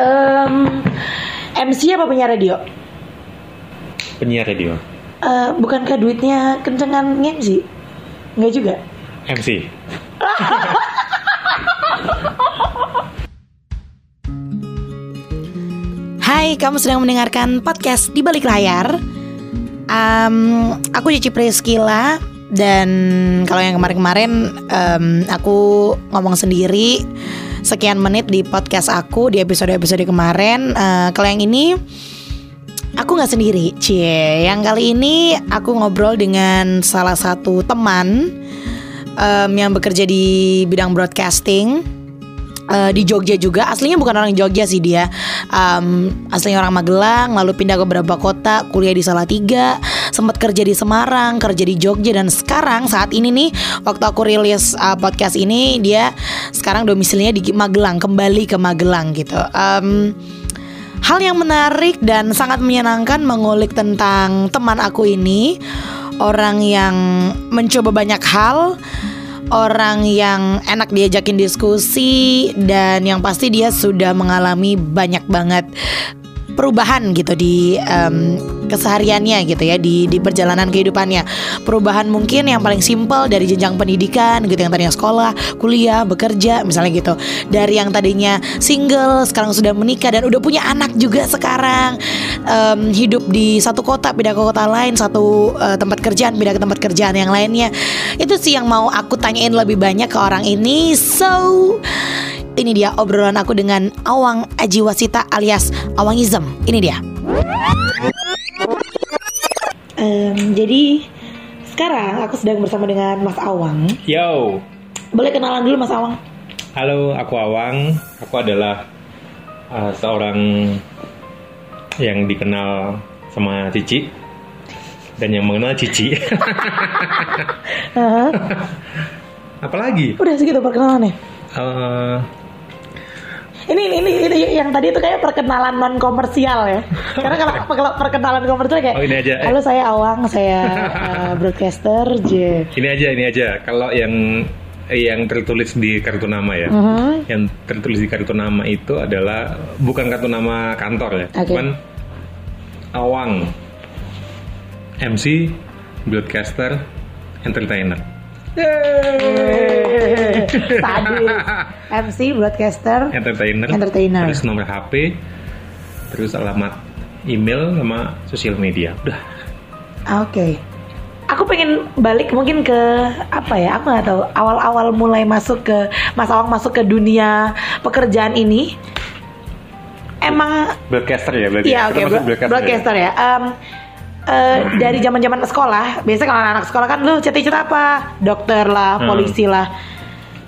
Em, MC apa penyiar radio? Penyiar radio. Eh, bukankah duitnya kencengan MC? Enggak juga. MC. Hai, kamu sedang mendengarkan podcast di balik layar. Em, aku Cici Priskila dan kalau yang kemarin-kemarin em, aku ngomong sendiri sekian menit di podcast aku di episode-episode kemarin. Eh, kalau yang ini aku nggak sendiri, cie. Yang kali ini aku ngobrol dengan salah satu teman em, yang bekerja di bidang broadcasting eh, di Jogja juga. Aslinya bukan orang Jogja sih dia. Em, aslinya orang Magelang, lalu pindah ke beberapa kota, kuliah di Salatiga, sempat kerja di Semarang, kerja di Jogja dan sekarang saat ini nih waktu aku rilis uh, podcast ini dia sekarang domisilinya di Magelang, kembali ke Magelang gitu. Em, Hal yang menarik dan sangat menyenangkan mengulik tentang teman aku ini Orang yang mencoba banyak hal Orang yang enak diajakin diskusi Dan yang pasti dia sudah mengalami banyak banget perubahan gitu di em, kesehariannya gitu ya di di perjalanan kehidupannya. Perubahan mungkin yang paling simpel dari jenjang pendidikan gitu yang tadinya sekolah kuliah bekerja misalnya gitu. Dari yang tadinya single sekarang sudah menikah dan udah punya anak juga sekarang. Em, hidup di satu kota pindah ke kota lain satu eh, tempat kerjaan pindah ke tempat kerjaan yang lainnya. Itu sih yang mau aku tanyain lebih banyak ke orang ini. So ini dia obrolan aku dengan Awang Ajiwasita alias Awangism. Ini dia. jadi sekarang aku sedang bersama dengan Mas Awang. Yo. Boleh kenalan dulu Mas Awang? Halo, aku Awang. Aku adalah uh, seorang yang dikenal sama Cici dan yang mengenal Cici. Apalagi? Udah segitu perkenalannya. Eh, Ini, ini ini yang tadi itu kayak perkenalan non komersial ya. Karena kalau kalau perkenalan komersial kayak Oh, ini aja. Halo saya Awang, saya eh, broadcaster J. ini aja, ini aja. Kalau yang yang tertulis di kartu nama ya, Mhm. yang tertulis di kartu nama itu adalah bukan kartu nama kantor ya, Oke. cuman Awang, MC, broadcaster, entertainer. Yeay. Tadi MC broadcaster entertainer, Entertainer. terus nomor HP, terus alamat email sama sosial media. Udah. Oke. Aku pengen balik mungkin ke apa ya? Aku nggak tahu. Awal-awal mulai masuk ke Mas Awang masuk ke dunia pekerjaan ini. Emang Broadcaster ya berarti. Iya oke masuk bro- broadcaster ya. Em, eh, dari zaman-zaman sekolah, biasanya kalau anak sekolah kan lu cita-cita apa? Dokter lah, Hmm. polisi lah.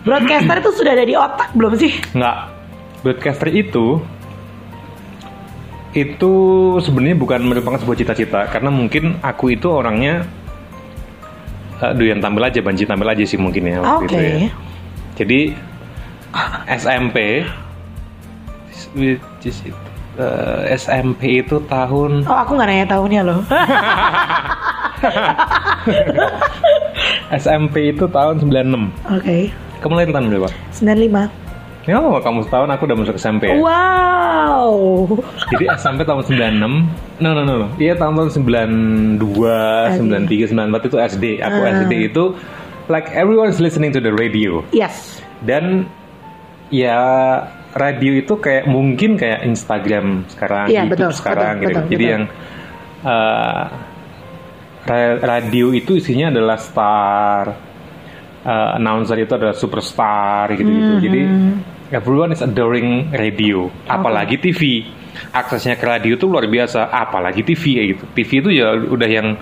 Broadcaster itu sudah ada di otak belum sih? Nggak. Broadcaster itu itu sebenarnya bukan merupakan sebuah cita-cita karena mungkin aku itu orangnya uh, doyan tampil aja, banci tampil aja sih mungkin ya waktu Oke. itu ya. Jadi SMP which is it, uh, SMP itu tahun Oh aku nggak nanya tahunnya loh. SMP itu tahun 96. Oke. Kamu lahir tahun berapa? 95. Ya, kamu setahun aku udah masuk SMP ya. Wow. Jadi SMP tahun 96. No, no, no. Iya tahun tahun 92, 93, 94 itu SD. Aku Ah. SD itu like everyone's listening to the radio. Yes. Dan ya radio itu kayak mungkin kayak Instagram sekarang, Iya, YouTube betul, sekarang betul, gitu. betul, Jadi betul. yang uh, ra- radio itu isinya adalah star. Uh, announcer itu adalah superstar gitu-gitu. Hmm. Jadi everyone is adoring radio, apalagi TV. Aksesnya ke radio itu luar biasa, apalagi TV kayak gitu. TV itu ya udah yang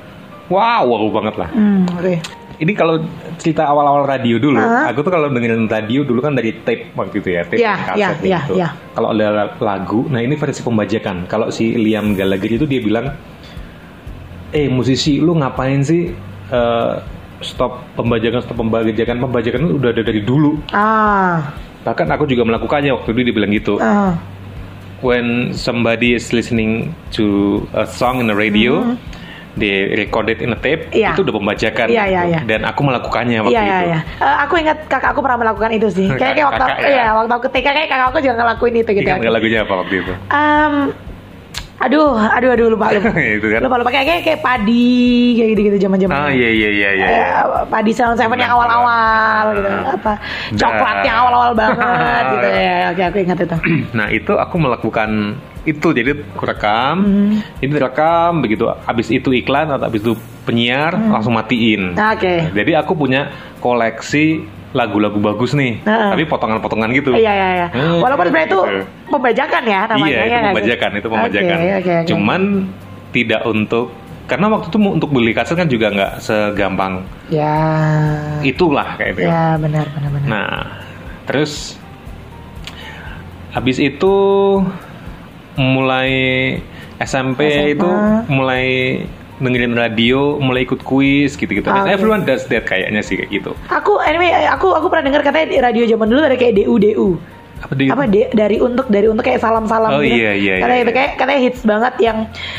wow, wow banget lah. Hmm, oke. Ini kalau cerita awal-awal radio dulu, Ah. aku tuh kalau dengerin radio dulu kan dari tape waktu itu ya, tape dan kaset iya, gitu. iya. Kalau ada lagu, nah ini versi pembajakan. Kalau si Liam Gallagher itu dia bilang, eh musisi lu ngapain sih eh, stop pembajakan, stop pembajakan, pembajakan itu udah ada dari dulu. Ah. Bahkan aku juga melakukannya waktu itu dia bilang gitu. Ah. When somebody is listening to a song in the radio, di recorded in a tape Iya. itu udah pembajakan gitu. iya, iya. dan aku melakukannya waktu Iya iya itu iya. Eh, aku ingat kakak aku pernah melakukan itu sih. Kayak kayak waktu Kakak ya? iya waktu aku TK kayak kakak aku juga ngelakuin itu gitu. Ingat lagunya apa waktu itu Em, aduh, aduh, aduh lupa lupa. Itu kan. Lupa lupa kayak kayak, kayak padi kayak gitu gitu zaman zaman. ah iya iya iya iya Eh, padi Salon Seven yang Benar, awal-awal benar. gitu. Nah. Apa coklat yang awal-awal banget gitu ya. Oke, aku ingat itu. nah itu aku melakukan itu jadi aku rekam Hmm. ini rekam begitu habis itu iklan atau habis itu penyiar langsung matiin Nah, Hmm. Oke. jadi aku punya koleksi lagu-lagu bagus nih Nah. tapi potongan-potongan gitu Iya iya iya. Hmm, Walaupun sebenarnya itu gitu. pembajakan ya namanya. iya ya itu nggak sih? pembajakan itu pembajakan Oke, oke, oke. cuman tidak untuk karena waktu itu untuk beli kaset kan juga nggak segampang Ya. itulah kayak gitu Ya benar benar benar. Nah, terus habis itu mulai SMP, SMA. itu mulai dengerin radio, mulai ikut kuis gitu-gitu. Ah, oke. Everyone does that kayaknya sih kayak gitu. Aku anyway aku aku pernah dengar katanya di radio zaman dulu ada kayak DU DU. Apa di Apa de- dari untuk dari untuk kayak salam-salam Oh, gitu. iya, iya, Katanya iya, itu iya. kayak katanya hits banget yang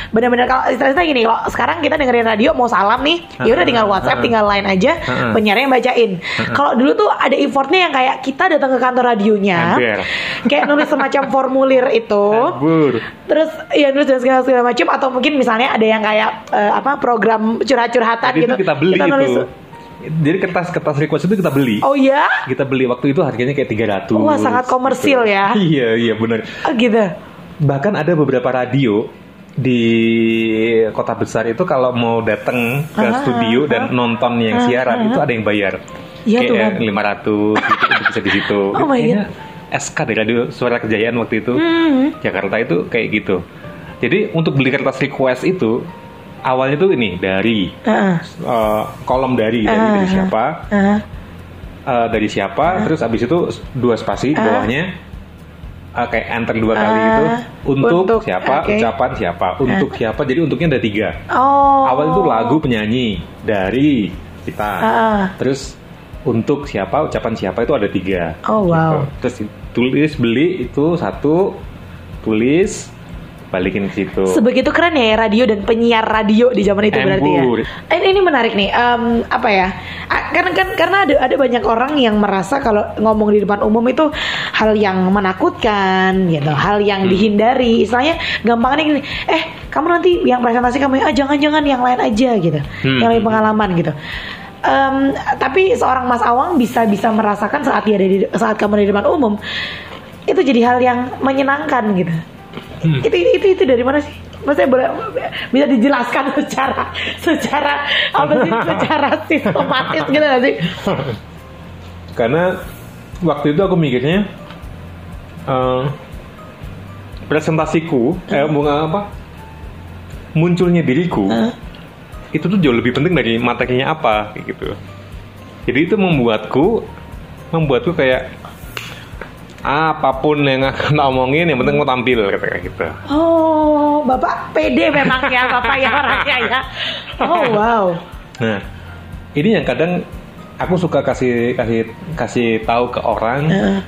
benar-benar kalau istilahnya gini, kalau sekarang kita dengerin radio mau salam nih, ya udah tinggal WhatsApp, tinggal line aja, penyiarnya yang bacain. Kalau dulu tuh ada effortnya yang kayak kita datang ke kantor radionya, Ember. kayak nulis semacam formulir itu. Bur. Terus ya nulis dan segala segala macam atau mungkin misalnya ada yang kayak eh, apa program curhat-curhatan gitu. itu kita beli nulis- itu. Jadi kertas-kertas request itu kita beli. Oh ya? Kita beli waktu itu harganya kayak 300. Wah, sangat komersil ya. Iya, iya benar. Oh gitu. Bahkan ada beberapa radio di kota besar itu kalau mau datang ke Ah, studio dan nonton yang ah, siaran ah. itu ada yang bayar. Iya, Kayak Tuhan. 500 gitu itu bisa di situ. Oh my Kayaknya SK dari radio Suara Kejayaan waktu itu. Hmm. Jakarta itu kayak gitu. Jadi untuk beli kertas request itu awalnya tuh ini dari Heeh. eh, kolom dari dari, Ah, dari siapa Heeh. eh, dari siapa terus abis itu dua spasi Ah. bawahnya eh, kayak enter dua kali Ah, itu untuk, untuk, siapa oke. ucapan siapa untuk siapa jadi untuknya ada tiga Oh. awal itu lagu penyanyi dari kita Ah. terus untuk siapa ucapan siapa itu ada tiga Oh, wow. Gitu. terus tulis beli itu satu tulis balikin ke situ Sebegitu keren ya radio dan penyiar radio di zaman itu berarti ya. Embur. Eh, ini menarik nih. Em, apa ya? Karena kan karena ada ada banyak orang yang merasa kalau ngomong di depan umum itu hal yang menakutkan, gitu, hal yang Hmm. dihindari. Istilahnya gampangnya gini, eh kamu nanti yang presentasi kamu ah jangan-jangan yang lain aja gitu, Hmm. yang lebih pengalaman gitu. Em, tapi seorang Mas Awang bisa bisa merasakan saat dia ada di saat kamu di depan umum itu jadi hal yang menyenangkan gitu. Hmm. Itu itu itu dari mana sih? Maksudnya boleh bisa dijelaskan secara secara apa sih secara sistematis gitu gak sih? karena waktu itu aku mikirnya eh, presentasiku eh bunga apa munculnya diriku Hah? itu tuh jauh lebih penting dari materinya apa kayak gitu jadi itu membuatku membuatku kayak apa pun yang akan tak omongin yang penting mau tampil kata kayak gitu Oh, Bapak pede memang ya Bapak ya orangnya ya. Oh wow. nah ini yang kadang aku suka kasih kasih kasih tahu ke orang Heeh.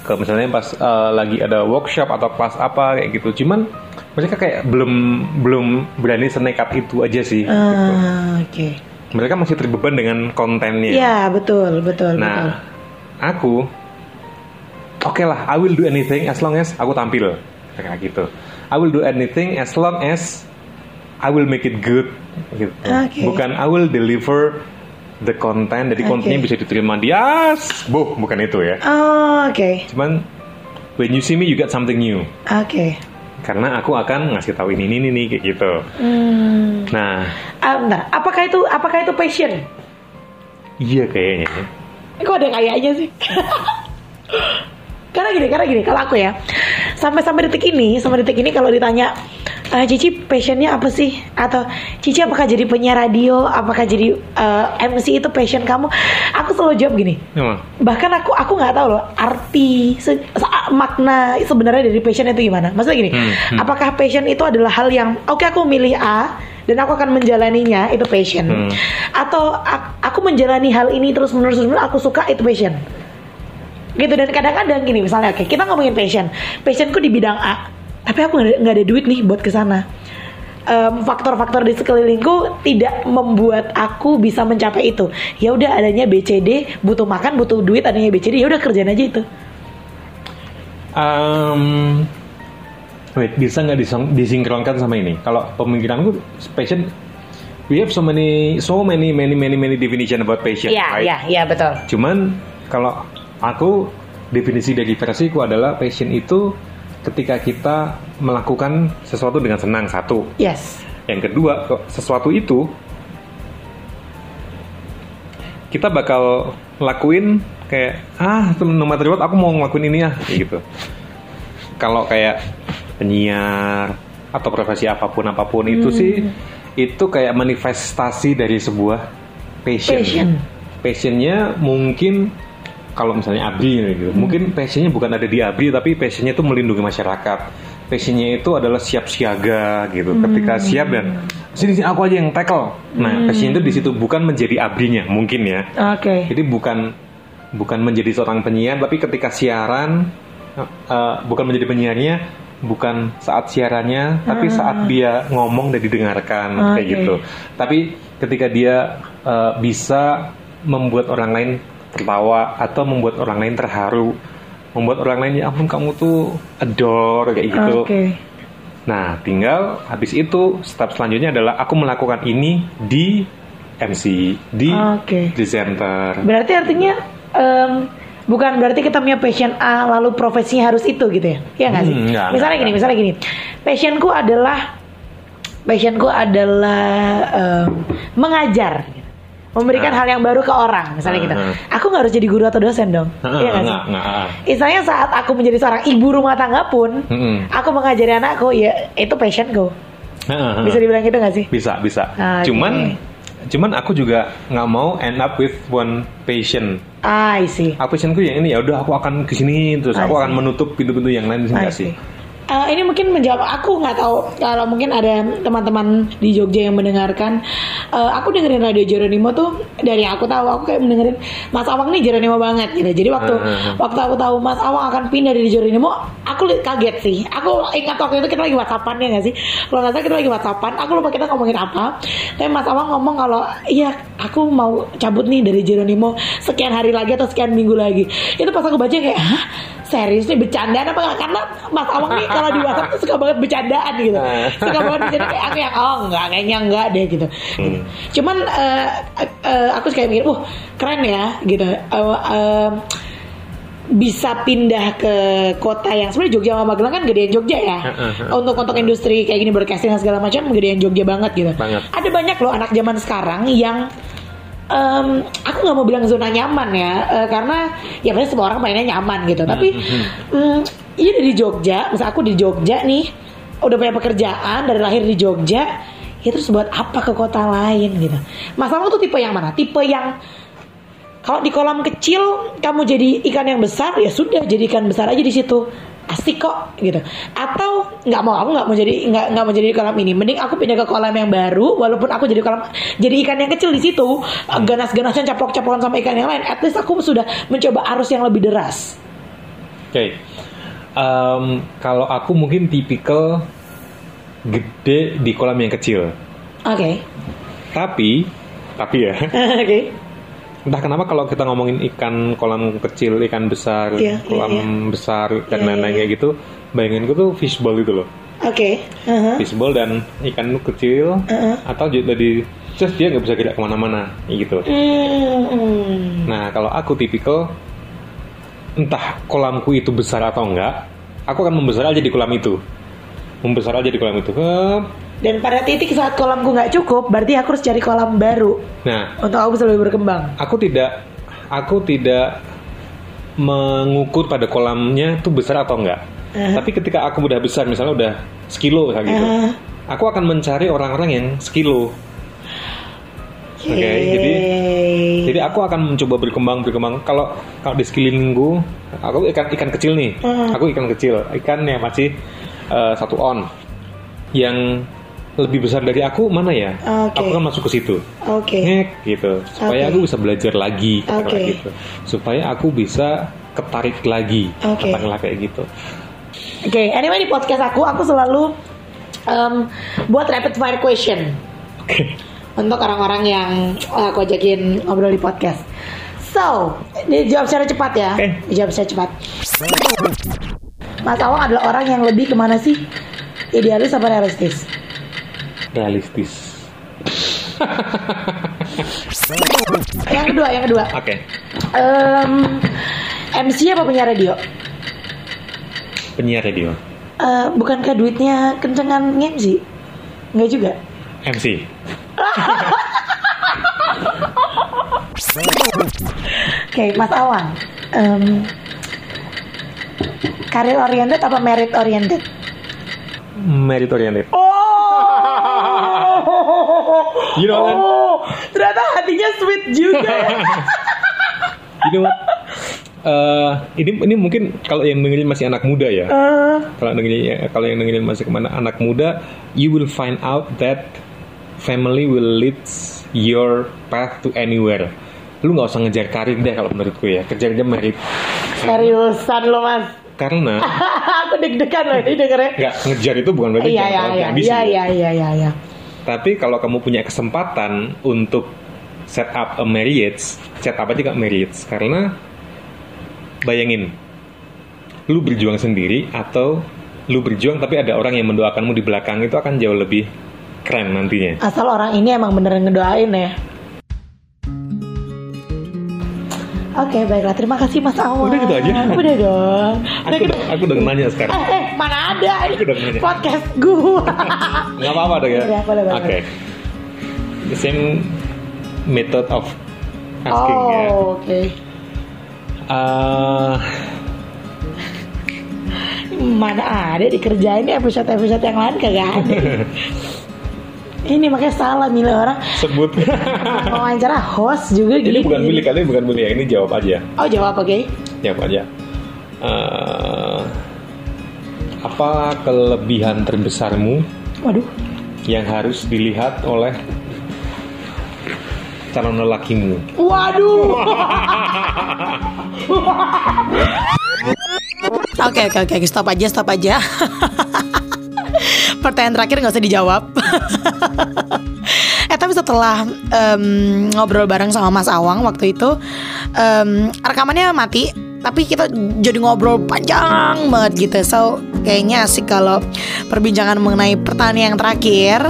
ke misalnya pas eh, lagi ada workshop atau kelas apa kayak gitu cuman mereka kayak belum belum berani senekat itu aja sih gitu. Ah, Oke. mereka masih terbeban dengan kontennya Iya betul betul betul. nah aku oke lah I will do anything as long as aku tampil kayak gitu I will do anything as long as I will make it good gitu Oke. bukan I will deliver the content jadi Oke. kontennya bisa diterima dia boh bukan itu ya Oh, Oke cuman when you see me you get something new oke. karena aku akan ngasih tahu ini ini ini kayak gitu Hmm. nah Ah, bentar. Apakah itu apakah itu passion? iya kayaknya Kok ada kayaknya sih? karena gini, karena gini, kalau aku ya sampai sampai detik ini, sampai detik ini kalau ditanya "Eh, Cici passionnya apa sih? Atau Cici apakah jadi penyiar radio? Apakah jadi eh, MC itu passion kamu? Aku selalu jawab gini. emang Bahkan aku aku nggak tahu loh arti se- se- makna sebenarnya dari passion itu gimana. Maksudnya gini, Hmm, hmm. apakah passion itu adalah hal yang oke aku milih A dan aku akan menjalaninya itu passion Hmm. atau aku menjalani hal ini terus menerus terus menerus, aku suka itu passion gitu dan kadang-kadang gini misalnya oke kita ngomongin passion passionku di bidang A tapi aku nggak ada, ada duit nih buat ke sana em, faktor-faktor di sekelilingku tidak membuat aku bisa mencapai itu. Ya udah adanya BCD, butuh makan, butuh duit, adanya BCD, ya udah kerjain aja itu. Um, wait, bisa nggak disong- disinkronkan sama ini? Kalau pemikiranku passion, we have so many, so many, many, many, many definition about passion, Iya, right? iya, iya betul. Cuman kalau aku definisi dari versiku adalah passion itu ketika kita melakukan sesuatu dengan senang satu. Yes. Yang kedua, sesuatu itu kita bakal lakuin kayak ah no matter what aku mau ngelakuin ini ya gitu. Kalau kayak penyiar atau profesi apa pun apa pun itu Hmm. sih itu kayak manifestasi dari sebuah passion. Passion. Passionnya mungkin kalau misalnya abri gitu, Hmm. mungkin passionnya bukan ada di abri tapi passionnya itu melindungi masyarakat. Passionnya itu adalah siap siaga gitu. Ketika Hmm. siap dan sini sini aku aja yang tackle. Nah, passionnya itu di situ bukan menjadi abrinya mungkin ya. Oke. Jadi bukan bukan menjadi seorang penyiar, tapi ketika siaran uh, bukan menjadi penyiarnya, bukan saat siarannya, tapi saat dia ngomong dan didengarkan kayak Ah. Oke. gitu. Tapi ketika dia uh, bisa membuat orang lain tertawa atau membuat orang lain terharu, membuat orang lain ya ampun kamu tuh adore kayak gitu. Oke. Nah, tinggal habis itu step selanjutnya adalah aku melakukan ini di MC, di Oke. presenter. Berarti artinya em, bukan berarti kita punya passion A lalu profesinya harus itu gitu ya? Iya nggak sih? Hmm, nggak, misalnya nggak, gini, misalnya gini. Passionku adalah passionku adalah em, mengajar. Memberikan Ah. hal yang baru ke orang, misalnya gitu. Ah, Aku nggak harus jadi guru atau dosen dong. Ah, Iya nggak sih? ah. Misalnya saat aku menjadi seorang ibu rumah tangga pun, Mm-mm. aku mengajari anakku, ya itu passionku. Heeh, Bisa dibilang gitu nggak sih? bisa bisa oke. cuman cuman aku juga nggak mau end up with one passion Ah, I see. aku passionku yang ini ya udah aku akan ke sini terus I aku see. akan menutup pintu-pintu yang lain see. sih Eh, ini mungkin menjawab aku nggak tahu. Kalau mungkin ada teman-teman di Jogja yang mendengarkan Eh, aku dengerin radio Jeronimo tuh dari aku tahu aku kayak mendengerin Mas Awang nih Jeronimo banget gitu. Jadi waktu Hmm. waktu aku tahu Mas Awang akan pindah dari Jeronimo aku kaget sih. Aku ingat waktu itu kita lagi whatsappan ya nggak sih? Kalau nggak salah kita lagi whatsappan aku lupa kita ngomongin apa. Tapi Mas Awang ngomong kalau iya aku mau cabut nih dari Jeronimo sekian hari lagi atau sekian minggu lagi. Itu pas aku baca kayak hah serius nih bercandaan apa nggak? Karena Mas Awang nih kalau di WhatsApp tuh suka banget bercandaan gitu. Suka banget bercanda kayak aku yang oh enggak kayaknya enggak deh gitu. Cuman eh, eh, aku kayak mikir wah keren ya gitu. Eh, eh, bisa pindah ke kota yang sebenarnya Jogja sama Magelang kan gedean Jogja ya. Untuk untuk industri kayak gini broadcasting dan segala macam gedean Jogja banget gitu. Banget. ada banyak loh anak zaman sekarang yang em, aku nggak mau bilang zona nyaman ya eh, karena ya pasti semua orang mainnya nyaman gitu. Tapi mm, iya dari Jogja misal aku di Jogja nih udah punya pekerjaan dari lahir di Jogja ya terus buat apa ke kota lain gitu. Masalah tuh tipe yang mana? Tipe yang kalau di kolam kecil kamu jadi ikan yang besar ya sudah jadi ikan besar aja di situ asik kok gitu. Atau nggak mau aku nggak mau jadi nggak nggak mau jadi di kolam ini. Mending aku pindah ke kolam yang baru walaupun aku jadi kolam jadi ikan yang kecil di situ. Ganas-ganasnya caplok-caplokan sama ikan yang lain. At least aku sudah mencoba arus yang lebih deras. Oke. Em, kalau aku mungkin tipikal gede di kolam yang kecil. Oke. Tapi tapi ya. Oke entah kenapa kalau kita ngomongin ikan kolam kecil ikan besar Iya, iya, kolam iya. besar dan Iya, lain-lain iya, kayak gitu bayangin tuh fishbowl itu loh oke uh-huh. fishbowl dan ikan kecil Uh-uh. atau juga di terus dia nggak bisa gerak ke mana-mana gitu Hmm. nah kalau aku tipikal entah kolamku itu besar atau enggak aku akan membesar aja di kolam itu membesar aja di kolam itu. Dan pada titik saat kolamku nggak cukup berarti aku harus cari kolam baru nah untuk aku bisa lebih berkembang aku tidak aku tidak mengukur pada kolamnya itu besar atau enggak Uh-huh. tapi ketika aku udah besar misalnya udah sekilo misalnya gitu Uh-huh. aku akan mencari orang-orang yang sekilo Oke, jadi jadi aku akan mencoba berkembang berkembang. Kalau kalau di sekelilingku, aku ikan ikan kecil nih. Hmm. Aku ikan kecil, ikan yang masih eh, satu on. Yang lebih besar dari aku mana ya? Oke. Aku kan masuk ke situ. oke Ngek gitu. Supaya Oke. aku bisa belajar lagi Oke. gitu. Supaya aku bisa ketarik lagi Oke. katakanlah kayak gitu. Oke, anyway di podcast aku aku selalu Em, buat rapid fire question Oke. untuk orang-orang yang eh, aku ajakin ngobrol di podcast. So, dijawab secara cepat ya. Oke. Dijawab secara cepat. Mas Awang adalah orang yang lebih ke mana sih? Idealis apa realistis? Realistis. Yang kedua, yang kedua. Oke. Em, MC apa penyiar radio? Penyiar radio. Eh, bukankah duitnya kencengan MC? Enggak juga. MC. Oke, Mas Awang. Em, karir oriented apa merit oriented? Merit oriented. Oh, You know what? oh, ternyata hatinya sweet juga. ya. You know what? Eh, ini ini mungkin kalau yang dengerin masih anak muda ya. Eh, Kalau dengerin kalau yang dengerin masih ke mana anak muda, you will find out that family will lead your path to anywhere. Lu nggak usah ngejar karir deh kalau menurutku ya, kejar aja merit. seriusan lo mas. Karena Aku deg-degan loh ini dengernya. nggak ngejar itu bukan berarti Iya iya terlalu iya ambisi iya ya. iya iya iya. iya. Tapi kalau kamu punya kesempatan untuk set up a marriage, set up aja gak marriage karena bayangin lu berjuang sendiri atau lu berjuang tapi ada orang yang mendoakanmu di belakang itu akan jauh lebih keren nantinya. Asal orang ini emang beneran ngedoain ya. Oke baiklah terima kasih Mas Awang. Udah gitu aja? Udah dong. Udah Aku gitu. aku udah nanya sekarang. Eh, eh ada ini podcast gua. Nggak apa-apa dong ya. Boleh. Oke. The same method of asking ya. oh oke. Eh, Mana ada dikerjain episode episode yang lain kagak ada. ini makanya salah milih orang sebut. wawancara host juga ini gitu. bukan milih kali bukan milih ya. Ini jawab aja. Oh jawab oke. Jawab aja. Eh, apa kelebihan terbesarmu Waduh. yang harus dilihat oleh calon lelakimu? Waduh. Oke oke oke stop aja stop aja. Pertanyaan terakhir nggak usah dijawab. eh tapi setelah em, ngobrol bareng sama Mas Awang waktu itu em, rekamannya mati. Tapi kita jadi ngobrol panjang banget gitu. So kayaknya asik kalau perbincangan mengenai pertanyaan yang terakhir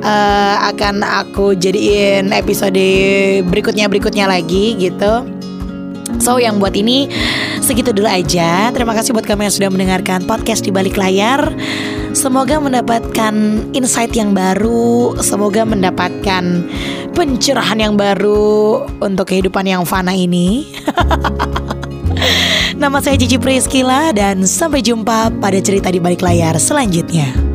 eh, akan aku jadiin episode berikutnya berikutnya lagi gitu. So yang buat ini segitu dulu aja. Terima kasih buat kamu yang sudah mendengarkan podcast di balik layar. Semoga mendapatkan insight yang baru, semoga mendapatkan pencerahan yang baru untuk kehidupan yang fana ini. Nama saya Cici Priskila dan sampai jumpa pada cerita di balik layar selanjutnya.